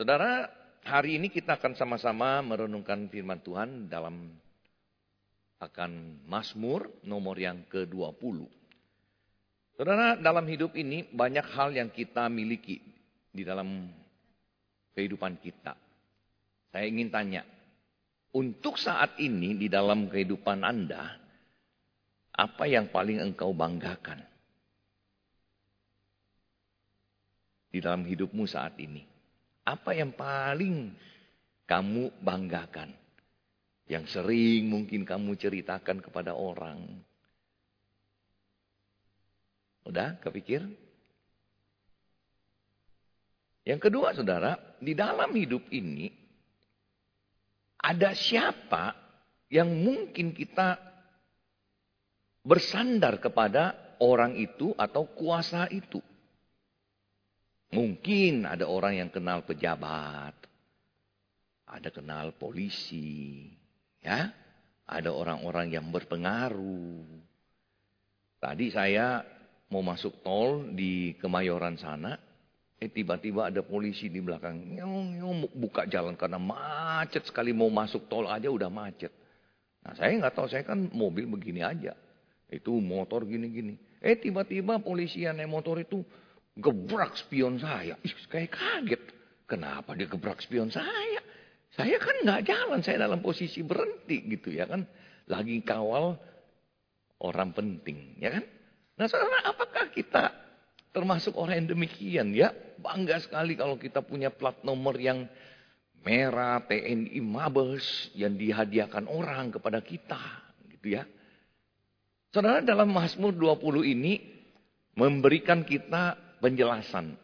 Saudara, hari ini kita akan sama-sama merenungkan firman Tuhan dalam akan Mazmur nomor yang ke-20. Saudara, dalam hidup ini banyak hal yang kita miliki di dalam kehidupan kita. Saya ingin tanya, untuk saat ini di dalam kehidupan Anda, apa yang paling engkau banggakan? di dalam hidupmu saat ini? Apa yang paling kamu banggakan? Yang sering mungkin kamu ceritakan kepada orang. Udah kepikir? Yang kedua saudara, di dalam hidup ini ada siapa yang mungkin kita bersandar kepada orang itu atau kuasa itu. Mungkin ada orang yang kenal pejabat, ada kenal polisi, ya, ada orang-orang yang berpengaruh. Tadi saya mau masuk tol di Kemayoran sana, eh tiba-tiba ada polisi di belakang, nyong, nyong, buka jalan karena macet sekali mau masuk tol aja udah macet. Nah saya nggak tahu, saya kan mobil begini aja, itu motor gini-gini. Eh tiba-tiba polisi yang naik motor itu gebrak spion saya. Ih, kayak kaget. Kenapa dia gebrak spion saya? Saya kan nggak jalan, saya dalam posisi berhenti gitu ya kan. Lagi kawal orang penting, ya kan? Nah saudara, apakah kita termasuk orang yang demikian ya? Bangga sekali kalau kita punya plat nomor yang merah, TNI Mabes yang dihadiahkan orang kepada kita, gitu ya. Saudara dalam Mazmur 20 ini memberikan kita penjelasan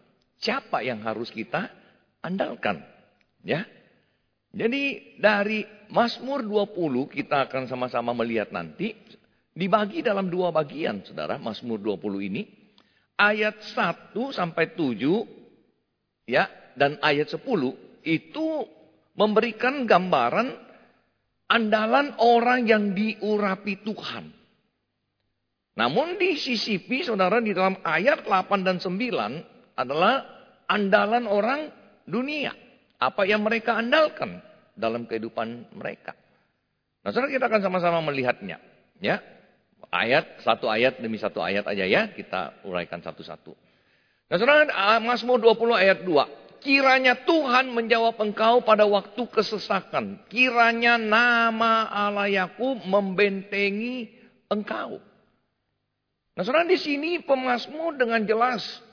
siapa yang harus kita andalkan. Ya. Jadi dari Mazmur 20 kita akan sama-sama melihat nanti dibagi dalam dua bagian Saudara, Mazmur 20 ini. Ayat 1 sampai 7 ya dan ayat 10 itu memberikan gambaran andalan orang yang diurapi Tuhan. Namun di CCP saudara di dalam ayat 8 dan 9 adalah andalan orang dunia. Apa yang mereka andalkan dalam kehidupan mereka. Nah saudara kita akan sama-sama melihatnya. Ya, Ayat, satu ayat demi satu ayat aja ya. Kita uraikan satu-satu. Nah saudara Mazmur 20 ayat 2. Kiranya Tuhan menjawab engkau pada waktu kesesakan. Kiranya nama Allah Yakub membentengi engkau. Nah saudara di sini pemazmur dengan jelas.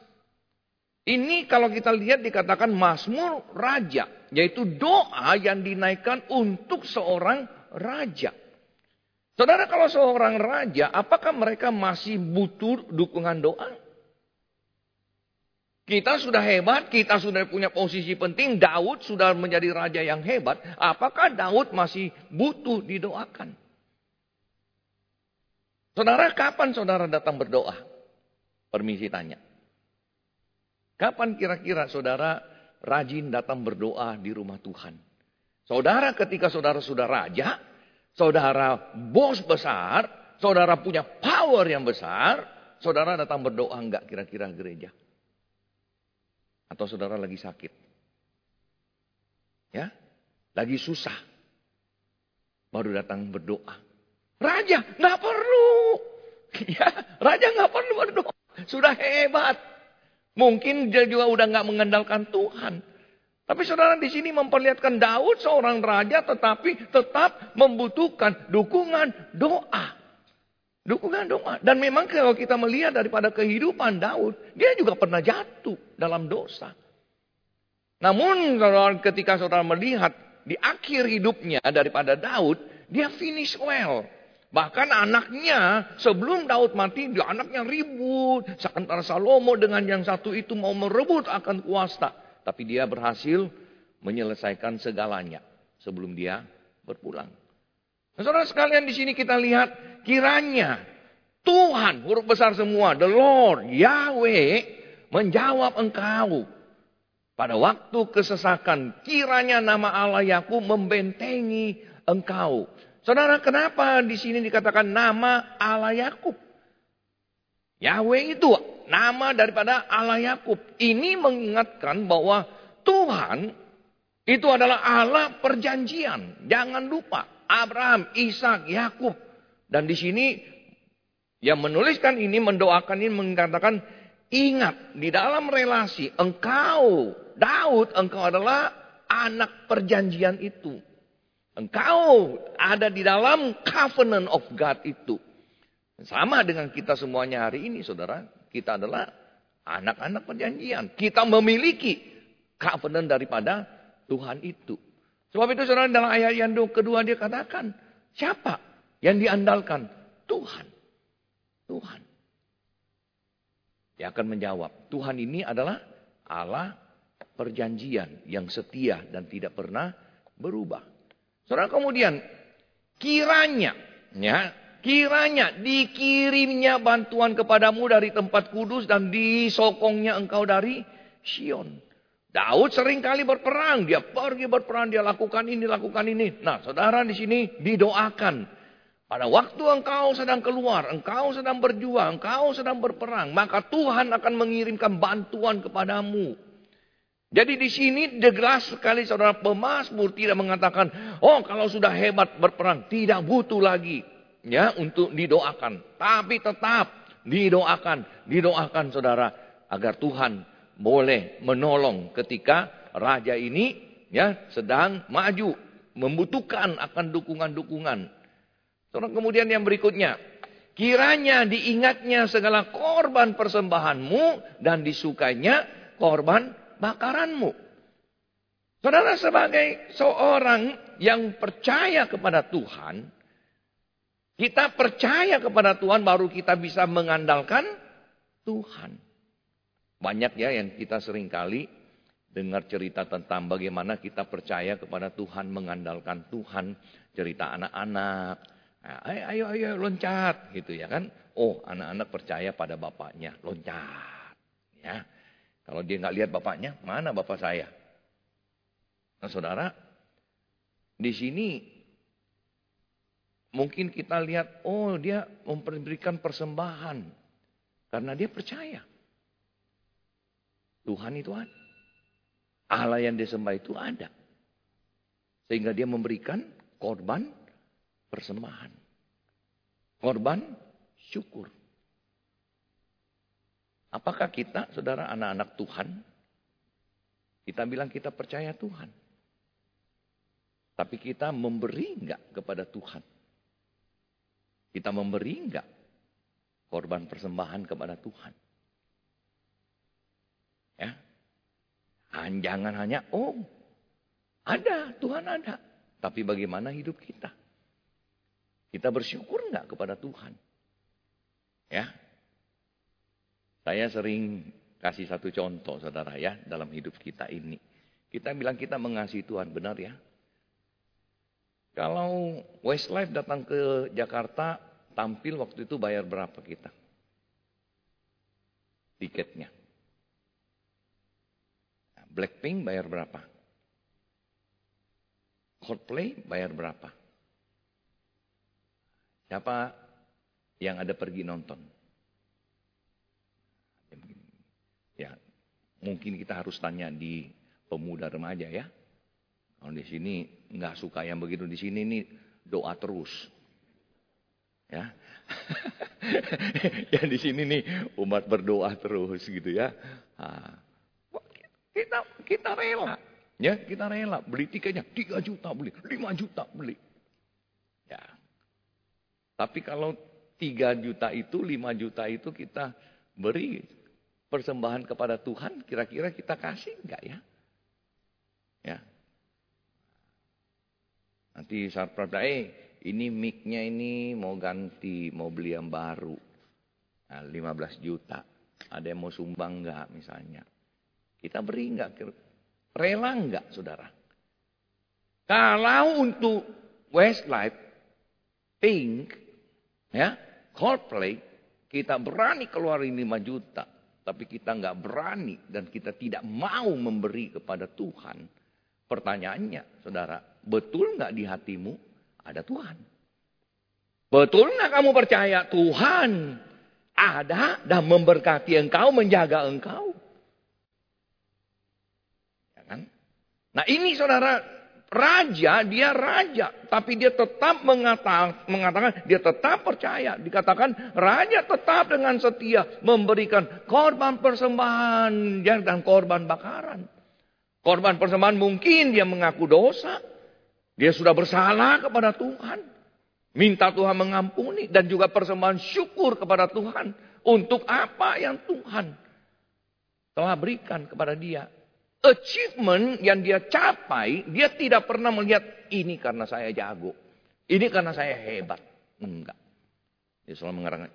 Ini kalau kita lihat dikatakan mazmur raja. Yaitu doa yang dinaikkan untuk seorang raja. Saudara kalau seorang raja apakah mereka masih butuh dukungan doa? Kita sudah hebat, kita sudah punya posisi penting. Daud sudah menjadi raja yang hebat. Apakah Daud masih butuh didoakan? Saudara, kapan saudara datang berdoa? Permisi tanya. Kapan kira-kira saudara rajin datang berdoa di rumah Tuhan? Saudara ketika saudara sudah raja, saudara bos besar, saudara punya power yang besar, saudara datang berdoa enggak kira-kira gereja? Atau saudara lagi sakit? Ya? Lagi susah. Baru datang berdoa. Raja nggak perlu. Ya, raja nggak perlu berdoa. Sudah hebat. Mungkin dia juga udah nggak mengandalkan Tuhan. Tapi saudara di sini memperlihatkan Daud seorang raja tetapi tetap membutuhkan dukungan doa. Dukungan doa. Dan memang kalau kita melihat daripada kehidupan Daud, dia juga pernah jatuh dalam dosa. Namun saudara, ketika saudara melihat di akhir hidupnya daripada Daud, dia finish well. Bahkan anaknya sebelum Daud mati, dia anaknya ribut. Antara Salomo dengan yang satu itu mau merebut akan kuasa. Tapi dia berhasil menyelesaikan segalanya sebelum dia berpulang. Nah, saudara sekalian di sini kita lihat kiranya Tuhan huruf besar semua, the Lord Yahweh menjawab engkau pada waktu kesesakan. Kiranya nama Allah Yakub membentengi engkau. Saudara, kenapa di sini dikatakan nama Allah Yakub? Yahweh itu nama daripada Allah Yakub. Ini mengingatkan bahwa Tuhan Itu adalah Allah perjanjian. Jangan lupa Abraham, Ishak, Yakub. Dan di sini yang menuliskan ini, mendoakan ini mengatakan ingat di dalam relasi engkau Daud engkau adalah anak perjanjian itu. Engkau ada di dalam covenant of God itu. Sama dengan kita semuanya hari ini saudara. Kita adalah anak-anak perjanjian. Kita memiliki covenant daripada Tuhan itu. Sebab itu saudara dalam ayat yang kedua dia katakan. Siapa yang diandalkan? Tuhan. Tuhan. Dia akan menjawab. Tuhan ini adalah Allah perjanjian yang setia dan tidak pernah berubah. Saudara kemudian kiranya ya kiranya dikirimnya bantuan kepadamu dari tempat kudus dan disokongnya engkau dari Sion. Daud sering kali berperang, dia pergi berperang, dia lakukan ini, lakukan ini. Nah, saudara di sini didoakan. Pada waktu engkau sedang keluar, engkau sedang berjuang, engkau sedang berperang, maka Tuhan akan mengirimkan bantuan kepadamu. Jadi di sini jelas sekali saudara pemazmur tidak mengatakan, oh kalau sudah hebat berperang tidak butuh lagi ya untuk didoakan. Tapi tetap didoakan, didoakan saudara agar Tuhan boleh menolong ketika raja ini ya sedang maju, membutuhkan akan dukungan-dukungan. Saudara kemudian yang berikutnya, kiranya diingatnya segala korban persembahanmu dan disukainya korban bakaranmu. Saudara sebagai seorang yang percaya kepada Tuhan, kita percaya kepada Tuhan baru kita bisa mengandalkan Tuhan. Banyak ya yang kita sering kali dengar cerita tentang bagaimana kita percaya kepada Tuhan, mengandalkan Tuhan, cerita anak-anak. Nah, ayo, ayo, ayo loncat gitu ya kan. Oh anak-anak percaya pada bapaknya, loncat. Ya. Kalau dia nggak lihat bapaknya, mana bapak saya? Nah saudara, di sini mungkin kita lihat, oh dia memberikan persembahan. Karena dia percaya. Tuhan itu ada. Allah yang disembah itu ada. Sehingga dia memberikan korban persembahan. Korban syukur. Apakah kita, saudara, anak-anak Tuhan? Kita bilang kita percaya Tuhan. Tapi kita memberi enggak kepada Tuhan? Kita memberi enggak korban persembahan kepada Tuhan? Ya. Jangan hanya, oh ada, Tuhan ada. Tapi bagaimana hidup kita? Kita bersyukur enggak kepada Tuhan? Ya, saya sering kasih satu contoh saudara ya dalam hidup kita ini. Kita bilang kita mengasihi Tuhan, benar ya? Kalau Westlife datang ke Jakarta, tampil waktu itu bayar berapa kita? Tiketnya. Blackpink bayar berapa? Coldplay bayar berapa? Siapa yang ada pergi nonton? Mungkin kita harus tanya di pemuda remaja ya. Kalau di sini nggak suka yang begitu di sini nih doa terus. Ya. ya di sini nih umat berdoa terus gitu ya. Nah, kita kita rela. Ya, kita rela beli tiketnya 3 juta beli, 5 juta beli. Ya. Tapi kalau 3 juta itu, 5 juta itu kita beri persembahan kepada Tuhan, kira-kira kita kasih enggak ya? Ya. Nanti saat perda, eh ini mic-nya ini mau ganti, mau beli yang baru. Nah, 15 juta. Ada yang mau sumbang enggak misalnya. Kita beri enggak? Rela enggak saudara? Kalau untuk Westlife, Pink, ya, Coldplay, kita berani keluarin 5 juta. Tapi kita nggak berani dan kita tidak mau memberi kepada Tuhan. Pertanyaannya, saudara, betul nggak di hatimu ada Tuhan? Betul nggak kamu percaya Tuhan ada dan memberkati engkau, menjaga engkau? Ya kan? Nah ini saudara, raja, dia raja. Tapi dia tetap mengatakan, mengatakan dia tetap percaya. Dikatakan raja tetap dengan setia memberikan korban persembahan dan korban bakaran. Korban persembahan mungkin dia mengaku dosa. Dia sudah bersalah kepada Tuhan. Minta Tuhan mengampuni dan juga persembahan syukur kepada Tuhan. Untuk apa yang Tuhan telah berikan kepada dia. Achievement yang dia capai, dia tidak pernah melihat ini karena saya jago. Ini karena saya hebat. Enggak. Dia selalu mengatakan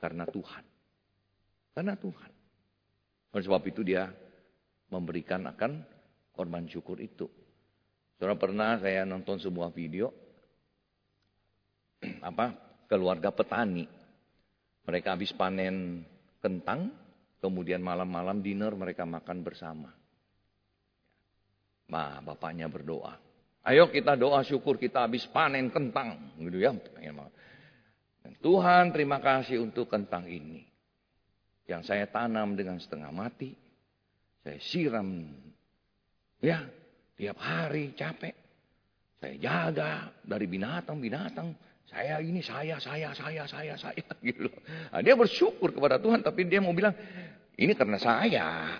karena Tuhan. Karena Tuhan. Oleh sebab itu dia memberikan akan korban syukur itu. Saudara pernah saya nonton sebuah video apa keluarga petani. Mereka habis panen kentang, kemudian malam-malam dinner mereka makan bersama. Nah, bapaknya berdoa. Ayo kita doa syukur kita habis panen kentang, gitu ya. Tuhan terima kasih untuk kentang ini. Yang saya tanam dengan setengah mati. Saya siram. Ya, tiap hari capek. Saya jaga dari binatang-binatang. Saya ini, saya, saya, saya, saya, saya. Gitu. Nah, dia bersyukur kepada Tuhan, tapi dia mau bilang, ini karena saya.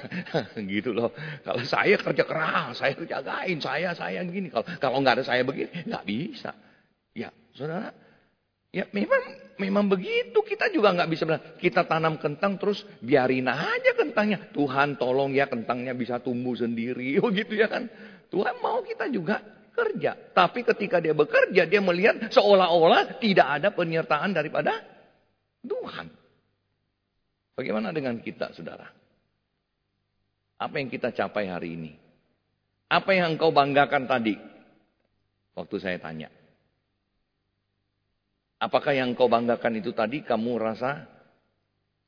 gitu loh. Kalau saya kerja keras, saya jagain, saya, saya gini. Kalau kalau nggak ada saya begini, nggak bisa. Ya, saudara, ya memang memang begitu. Kita juga nggak bisa bilang, kita tanam kentang terus biarin aja kentangnya. Tuhan tolong ya kentangnya bisa tumbuh sendiri. Oh gitu ya kan. Tuhan mau kita juga kerja. Tapi ketika dia bekerja, dia melihat seolah-olah tidak ada penyertaan daripada Tuhan. Bagaimana dengan kita, saudara? Apa yang kita capai hari ini? Apa yang engkau banggakan tadi? Waktu saya tanya. Apakah yang engkau banggakan itu tadi kamu rasa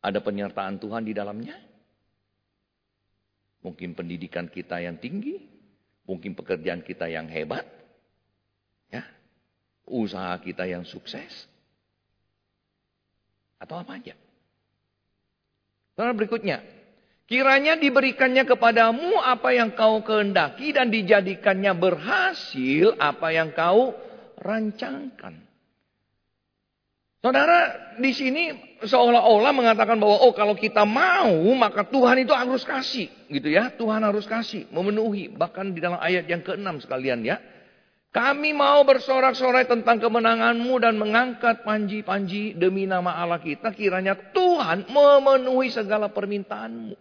ada penyertaan Tuhan di dalamnya? Mungkin pendidikan kita yang tinggi, Mungkin pekerjaan kita yang hebat. Ya. Usaha kita yang sukses. Atau apa aja. Saudara berikutnya. Kiranya diberikannya kepadamu apa yang kau kehendaki dan dijadikannya berhasil apa yang kau rancangkan. Saudara, di sini seolah-olah mengatakan bahwa oh kalau kita mau maka Tuhan itu harus kasih, gitu ya. Tuhan harus kasih, memenuhi. Bahkan di dalam ayat yang keenam sekalian ya. Kami mau bersorak-sorai tentang kemenanganmu dan mengangkat panji-panji demi nama Allah kita. Kiranya Tuhan memenuhi segala permintaanmu.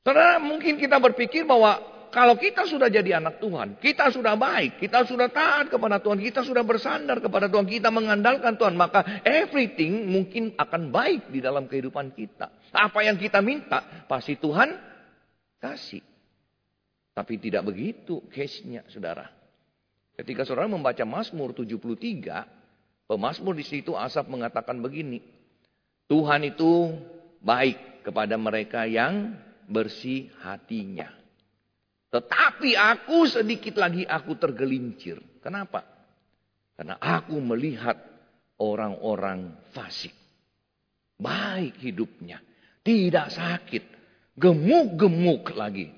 Saudara, mungkin kita berpikir bahwa kalau kita sudah jadi anak Tuhan, kita sudah baik, kita sudah taat kepada Tuhan, kita sudah bersandar kepada Tuhan, kita mengandalkan Tuhan, maka everything mungkin akan baik di dalam kehidupan kita. Apa yang kita minta, pasti Tuhan kasih. Tapi tidak begitu case-nya, saudara. Ketika saudara membaca Mazmur 73, pemazmur di situ Asap mengatakan begini, Tuhan itu baik kepada mereka yang bersih hatinya. Tetapi aku sedikit lagi aku tergelincir. Kenapa? Karena aku melihat orang-orang fasik. Baik hidupnya. Tidak sakit. Gemuk-gemuk lagi.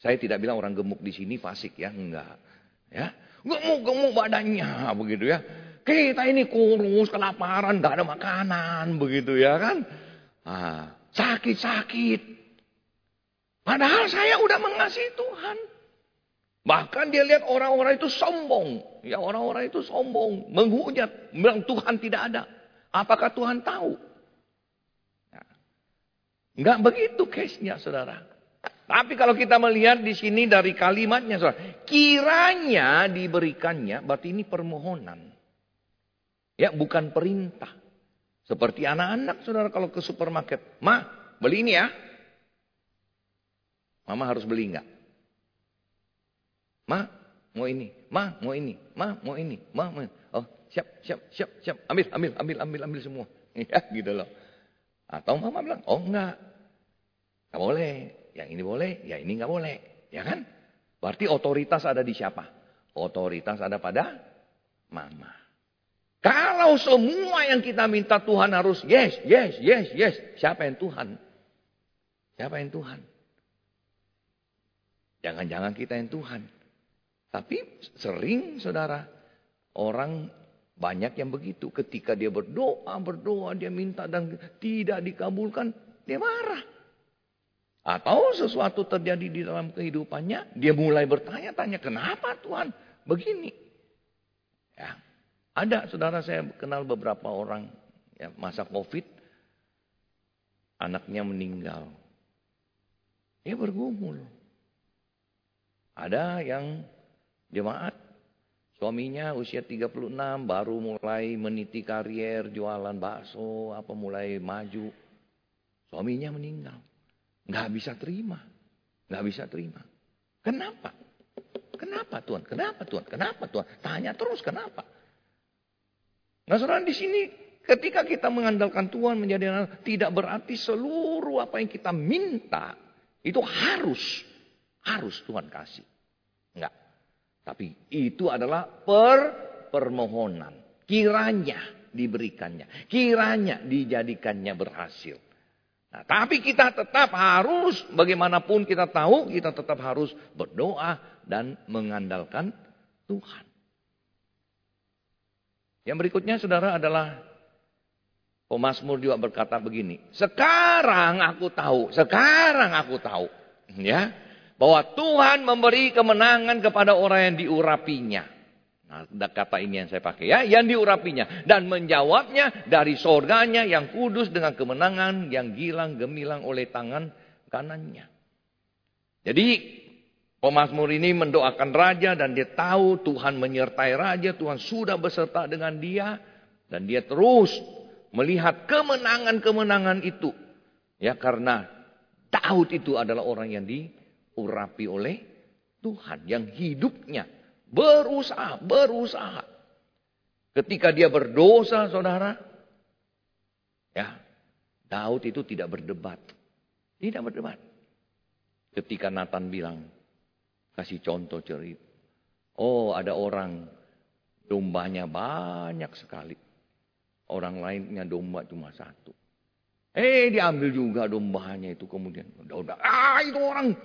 Saya tidak bilang orang gemuk di sini fasik ya. Enggak. Ya. Gemuk-gemuk badannya. Begitu ya. Kita ini kurus, kelaparan, gak ada makanan. Begitu ya kan. Ah, sakit-sakit. Padahal saya udah mengasihi Tuhan. Bahkan dia lihat orang-orang itu sombong. Ya orang-orang itu sombong. Menghujat. Bilang Tuhan tidak ada. Apakah Tuhan tahu? Ya. Enggak begitu case-nya saudara. Tapi kalau kita melihat di sini dari kalimatnya saudara. Kiranya diberikannya. Berarti ini permohonan. Ya bukan perintah. Seperti anak-anak saudara kalau ke supermarket. Ma beli ini ya. Mama harus beli enggak? Ma, mau ini. Ma, mau ini. Ma, mau ini. Ma, mau ini. Oh, siap, siap, siap, siap. Ambil, ambil, ambil, ambil, ambil semua. Ya, gitu loh. Atau mama bilang, oh enggak. Enggak boleh. Yang ini boleh, yang ini enggak boleh. Ya kan? Berarti otoritas ada di siapa? Otoritas ada pada mama. Kalau semua yang kita minta Tuhan harus yes, yes, yes, yes. Siapa yang Tuhan? Siapa yang Tuhan? Jangan-jangan kita yang Tuhan. Tapi sering saudara, orang banyak yang begitu. Ketika dia berdoa, berdoa, dia minta dan tidak dikabulkan, dia marah. Atau sesuatu terjadi di dalam kehidupannya, dia mulai bertanya-tanya, kenapa Tuhan begini? Ya, ada saudara saya kenal beberapa orang ya, masa COVID, anaknya meninggal. Dia bergumul. Ada yang jemaat Suaminya usia 36 baru mulai meniti karier, jualan bakso, apa mulai maju. Suaminya meninggal. Nggak bisa terima. Nggak bisa terima. Kenapa? Kenapa Tuhan? Kenapa Tuhan? Kenapa Tuhan? Tanya terus kenapa? Nah saudara di sini ketika kita mengandalkan Tuhan menjadi anak, tidak berarti seluruh apa yang kita minta itu harus harus Tuhan kasih. Enggak. Tapi itu adalah per permohonan. Kiranya diberikannya. Kiranya dijadikannya berhasil. Nah, tapi kita tetap harus, bagaimanapun kita tahu, kita tetap harus berdoa dan mengandalkan Tuhan. Yang berikutnya saudara adalah Pemasmur juga berkata begini. Sekarang aku tahu, sekarang aku tahu. Ya, bahwa Tuhan memberi kemenangan kepada orang yang diurapinya. Nah, kata ini yang saya pakai ya, yang diurapinya. Dan menjawabnya dari sorganya yang kudus dengan kemenangan yang gilang gemilang oleh tangan kanannya. Jadi pemazmur ini mendoakan raja dan dia tahu Tuhan menyertai raja, Tuhan sudah beserta dengan dia. Dan dia terus melihat kemenangan-kemenangan itu. Ya karena Daud itu adalah orang yang di urapi oleh Tuhan yang hidupnya berusaha, berusaha. Ketika dia berdosa, saudara, ya, Daud itu tidak berdebat. Tidak berdebat. Ketika Nathan bilang, kasih contoh cerita. Oh, ada orang dombanya banyak sekali. Orang lainnya domba cuma satu. Eh, diambil juga dombanya itu kemudian. Udah, udah. Ah, itu orang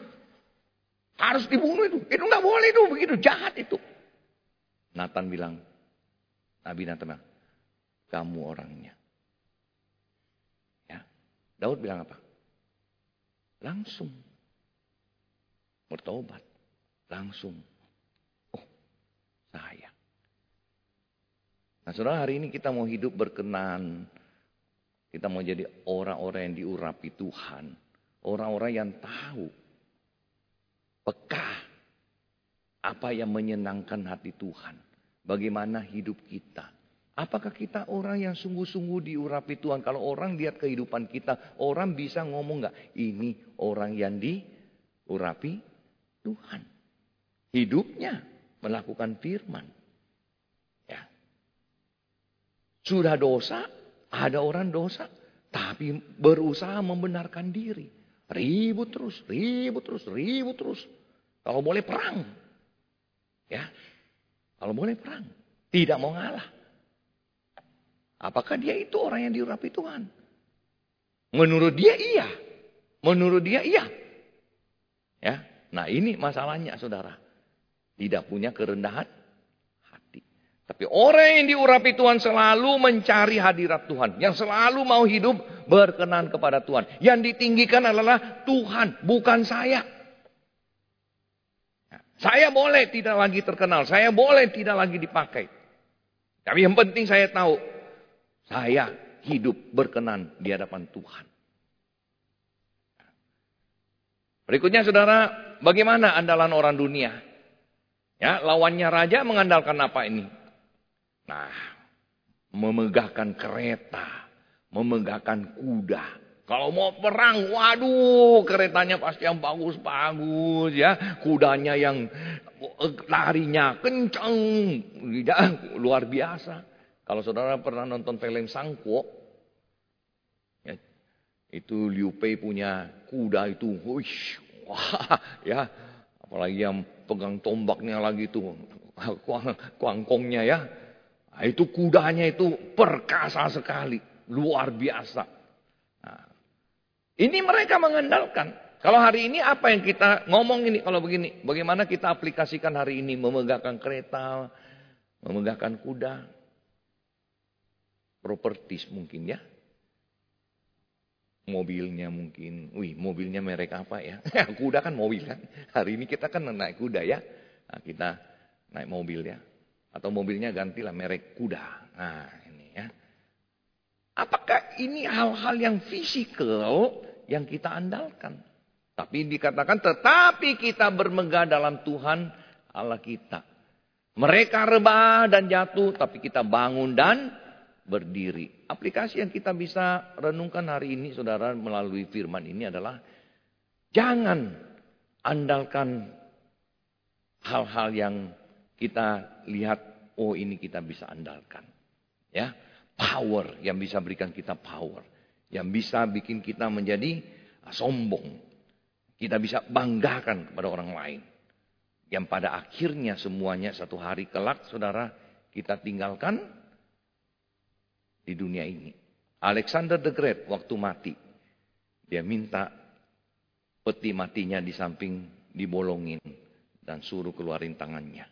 harus dibunuh itu. Itu nggak boleh itu. Begitu jahat itu. Nathan bilang. Nabi Nathan bilang. Kamu orangnya. Ya. Daud bilang apa? Langsung. Bertobat. Langsung. Oh, saya. Nah saudara hari ini kita mau hidup berkenan. Kita mau jadi orang-orang yang diurapi Tuhan. Orang-orang yang tahu peka apa yang menyenangkan hati Tuhan. Bagaimana hidup kita. Apakah kita orang yang sungguh-sungguh diurapi Tuhan? Kalau orang lihat kehidupan kita, orang bisa ngomong nggak? Ini orang yang diurapi Tuhan. Hidupnya melakukan firman. Ya. Sudah dosa, ada orang dosa, tapi berusaha membenarkan diri. Ribut terus, ribut terus, ribut terus. Kalau boleh perang. Ya. Kalau boleh perang. Tidak mau ngalah. Apakah dia itu orang yang diurapi Tuhan? Menurut dia iya. Menurut dia iya. Ya. Nah ini masalahnya saudara. Tidak punya kerendahan tapi orang yang diurapi Tuhan selalu mencari hadirat Tuhan. Yang selalu mau hidup berkenan kepada Tuhan. Yang ditinggikan adalah Tuhan, bukan saya. Saya boleh tidak lagi terkenal. Saya boleh tidak lagi dipakai. Tapi yang penting saya tahu. Saya hidup berkenan di hadapan Tuhan. Berikutnya saudara, bagaimana andalan orang dunia? Ya, lawannya raja mengandalkan apa ini? Nah, memegahkan kereta, memegahkan kuda. Kalau mau perang, waduh, keretanya pasti yang bagus-bagus ya. Kudanya yang eh, larinya kencang, ya, luar biasa. Kalau saudara pernah nonton film Sangko, ya, itu Liu Pei punya kuda itu, wush, wah, ya, apalagi yang pegang tombaknya lagi itu, kuangkongnya ya, Nah, itu kudanya itu perkasa sekali, luar biasa. Nah, ini mereka mengandalkan. Kalau hari ini apa yang kita ngomong ini kalau begini, bagaimana kita aplikasikan hari ini memegahkan kereta, memegahkan kuda, propertis mungkin ya. Mobilnya mungkin, wih mobilnya merek apa ya? kuda kan mobil kan. Hari ini kita kan naik kuda ya. Nah, kita naik mobil ya. Atau mobilnya gantilah merek kuda. Nah ini ya. Apakah ini hal-hal yang fisikal yang kita andalkan? Tapi dikatakan tetapi kita bermegah dalam Tuhan Allah kita. Mereka rebah dan jatuh tapi kita bangun dan berdiri. Aplikasi yang kita bisa renungkan hari ini saudara melalui firman ini adalah jangan andalkan hal-hal yang kita lihat oh ini kita bisa andalkan. Ya, power yang bisa berikan kita power, yang bisa bikin kita menjadi sombong. Kita bisa banggakan kepada orang lain. Yang pada akhirnya semuanya satu hari kelak saudara kita tinggalkan di dunia ini. Alexander the Great waktu mati, dia minta peti matinya di samping dibolongin dan suruh keluarin tangannya.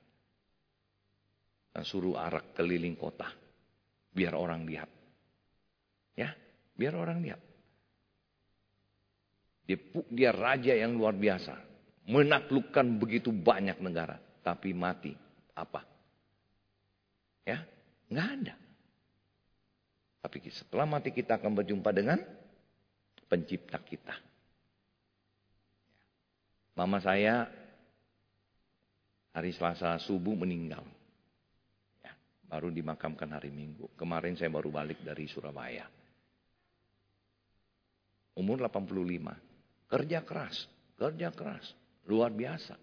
Dan suruh arak keliling kota. Biar orang lihat. Ya, biar orang lihat. Dia, dia raja yang luar biasa. Menaklukkan begitu banyak negara. Tapi mati. Apa? Ya, nggak ada. Tapi setelah mati kita akan berjumpa dengan pencipta kita. Mama saya hari Selasa subuh meninggal. Ya, baru dimakamkan hari Minggu. Kemarin saya baru balik dari Surabaya. Umur 85. Kerja keras, kerja keras. Luar biasa.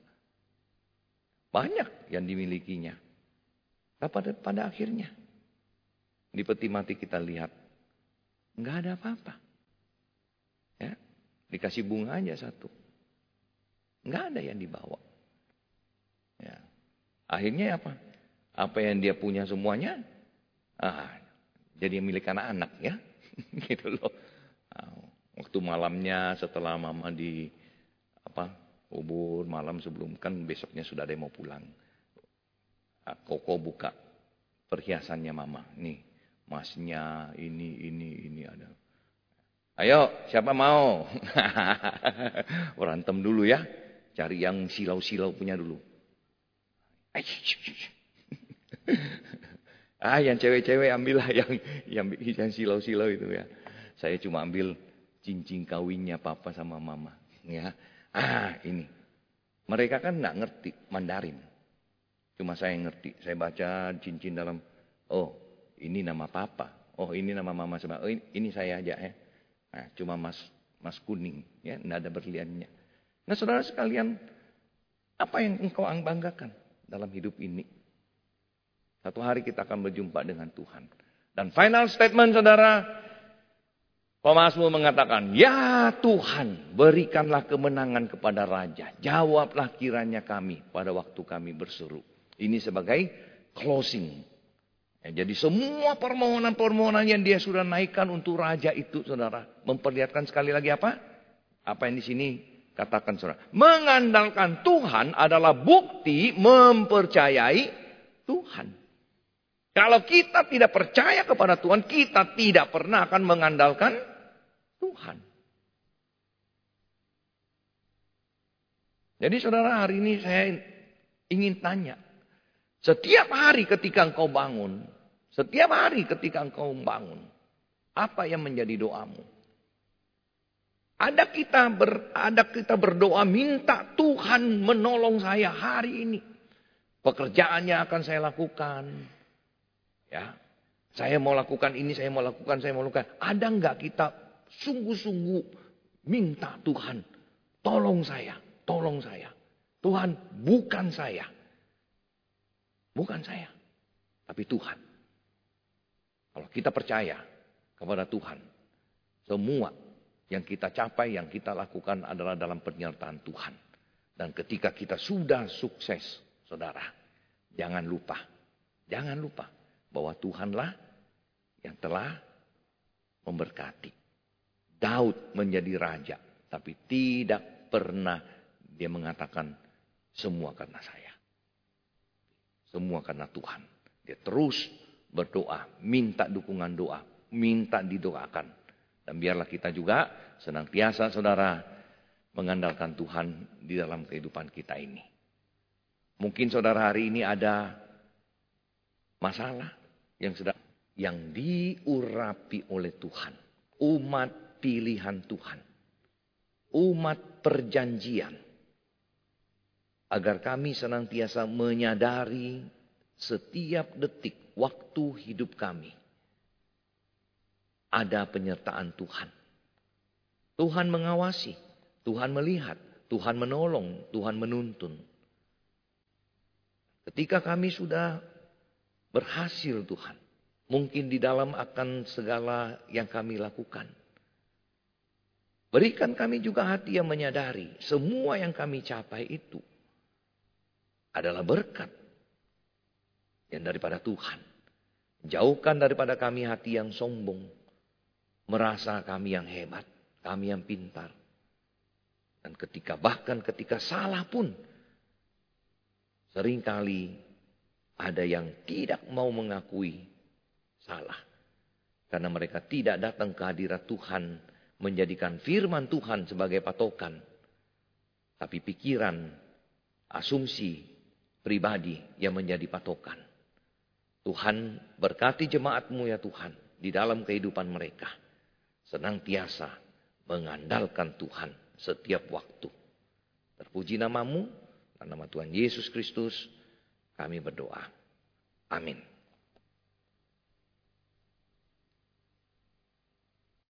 Banyak yang dimilikinya. Pada, pada akhirnya di peti mati kita lihat. Nggak ada apa-apa. Ya, dikasih bunga aja satu. Nggak ada yang dibawa. Ya. Akhirnya apa? Apa yang dia punya semuanya, ah, jadi milik anak-anak ya. gitu loh. Nah, waktu malamnya setelah mama di apa kubur malam sebelum kan besoknya sudah ada yang mau pulang. Nah, Koko buka perhiasannya mama. Nih, masnya ini ini ini ada. Ayo, siapa mau? Berantem dulu ya. Cari yang silau-silau punya dulu. ah, yang cewek-cewek ambillah yang yang yang silau-silau itu ya. Saya cuma ambil cincin kawinnya papa sama mama, ya. Ah, ini. Mereka kan nggak ngerti Mandarin. Cuma saya ngerti. Saya baca cincin dalam oh, ini nama papa. Oh ini nama mama sama. Oh ini, saya aja ya. Nah, cuma mas mas kuning ya, tidak ada berliannya. Nah saudara sekalian, apa yang engkau banggakan dalam hidup ini? Satu hari kita akan berjumpa dengan Tuhan. Dan final statement saudara, Pemasmur mengatakan, Ya Tuhan, berikanlah kemenangan kepada Raja. Jawablah kiranya kami pada waktu kami berseru. Ini sebagai closing Ya, jadi semua permohonan-permohonan yang dia sudah naikkan untuk raja itu, saudara, memperlihatkan sekali lagi apa? Apa yang di sini katakan, saudara? Mengandalkan Tuhan adalah bukti mempercayai Tuhan. Kalau kita tidak percaya kepada Tuhan, kita tidak pernah akan mengandalkan Tuhan. Jadi saudara hari ini saya ingin tanya, setiap hari ketika engkau bangun, setiap hari ketika engkau bangun, apa yang menjadi doamu? Ada kita ber, ada kita berdoa minta Tuhan menolong saya hari ini. Pekerjaannya akan saya lakukan. Ya. Saya mau lakukan ini, saya mau lakukan, saya mau lakukan. Ada enggak kita sungguh-sungguh minta Tuhan, tolong saya, tolong saya. Tuhan, bukan saya. Bukan saya, tapi Tuhan. Kalau kita percaya kepada Tuhan, semua yang kita capai, yang kita lakukan adalah dalam penyertaan Tuhan. Dan ketika kita sudah sukses, saudara, jangan lupa, jangan lupa bahwa Tuhanlah yang telah memberkati. Daud menjadi raja, tapi tidak pernah dia mengatakan semua karena saya. Semua karena Tuhan. Dia terus berdoa, minta dukungan doa, minta didoakan. Dan biarlah kita juga senantiasa saudara mengandalkan Tuhan di dalam kehidupan kita ini. Mungkin saudara hari ini ada masalah yang sedang yang diurapi oleh Tuhan. Umat pilihan Tuhan. Umat perjanjian. Agar kami senantiasa menyadari setiap detik waktu hidup kami. Ada penyertaan Tuhan. Tuhan mengawasi, Tuhan melihat, Tuhan menolong, Tuhan menuntun. Ketika kami sudah berhasil Tuhan, mungkin di dalam akan segala yang kami lakukan. Berikan kami juga hati yang menyadari semua yang kami capai itu adalah berkat yang daripada Tuhan. Jauhkan daripada kami hati yang sombong, merasa kami yang hebat, kami yang pintar. Dan ketika bahkan ketika salah pun, sering kali ada yang tidak mau mengakui salah. Karena mereka tidak datang ke hadirat Tuhan, menjadikan firman Tuhan sebagai patokan. Tapi pikiran, asumsi, pribadi yang menjadi patokan. Tuhan berkati jemaatmu ya Tuhan di dalam kehidupan mereka. Senantiasa mengandalkan Tuhan setiap waktu. Terpuji namamu, dan nama Tuhan Yesus Kristus, kami berdoa. Amin.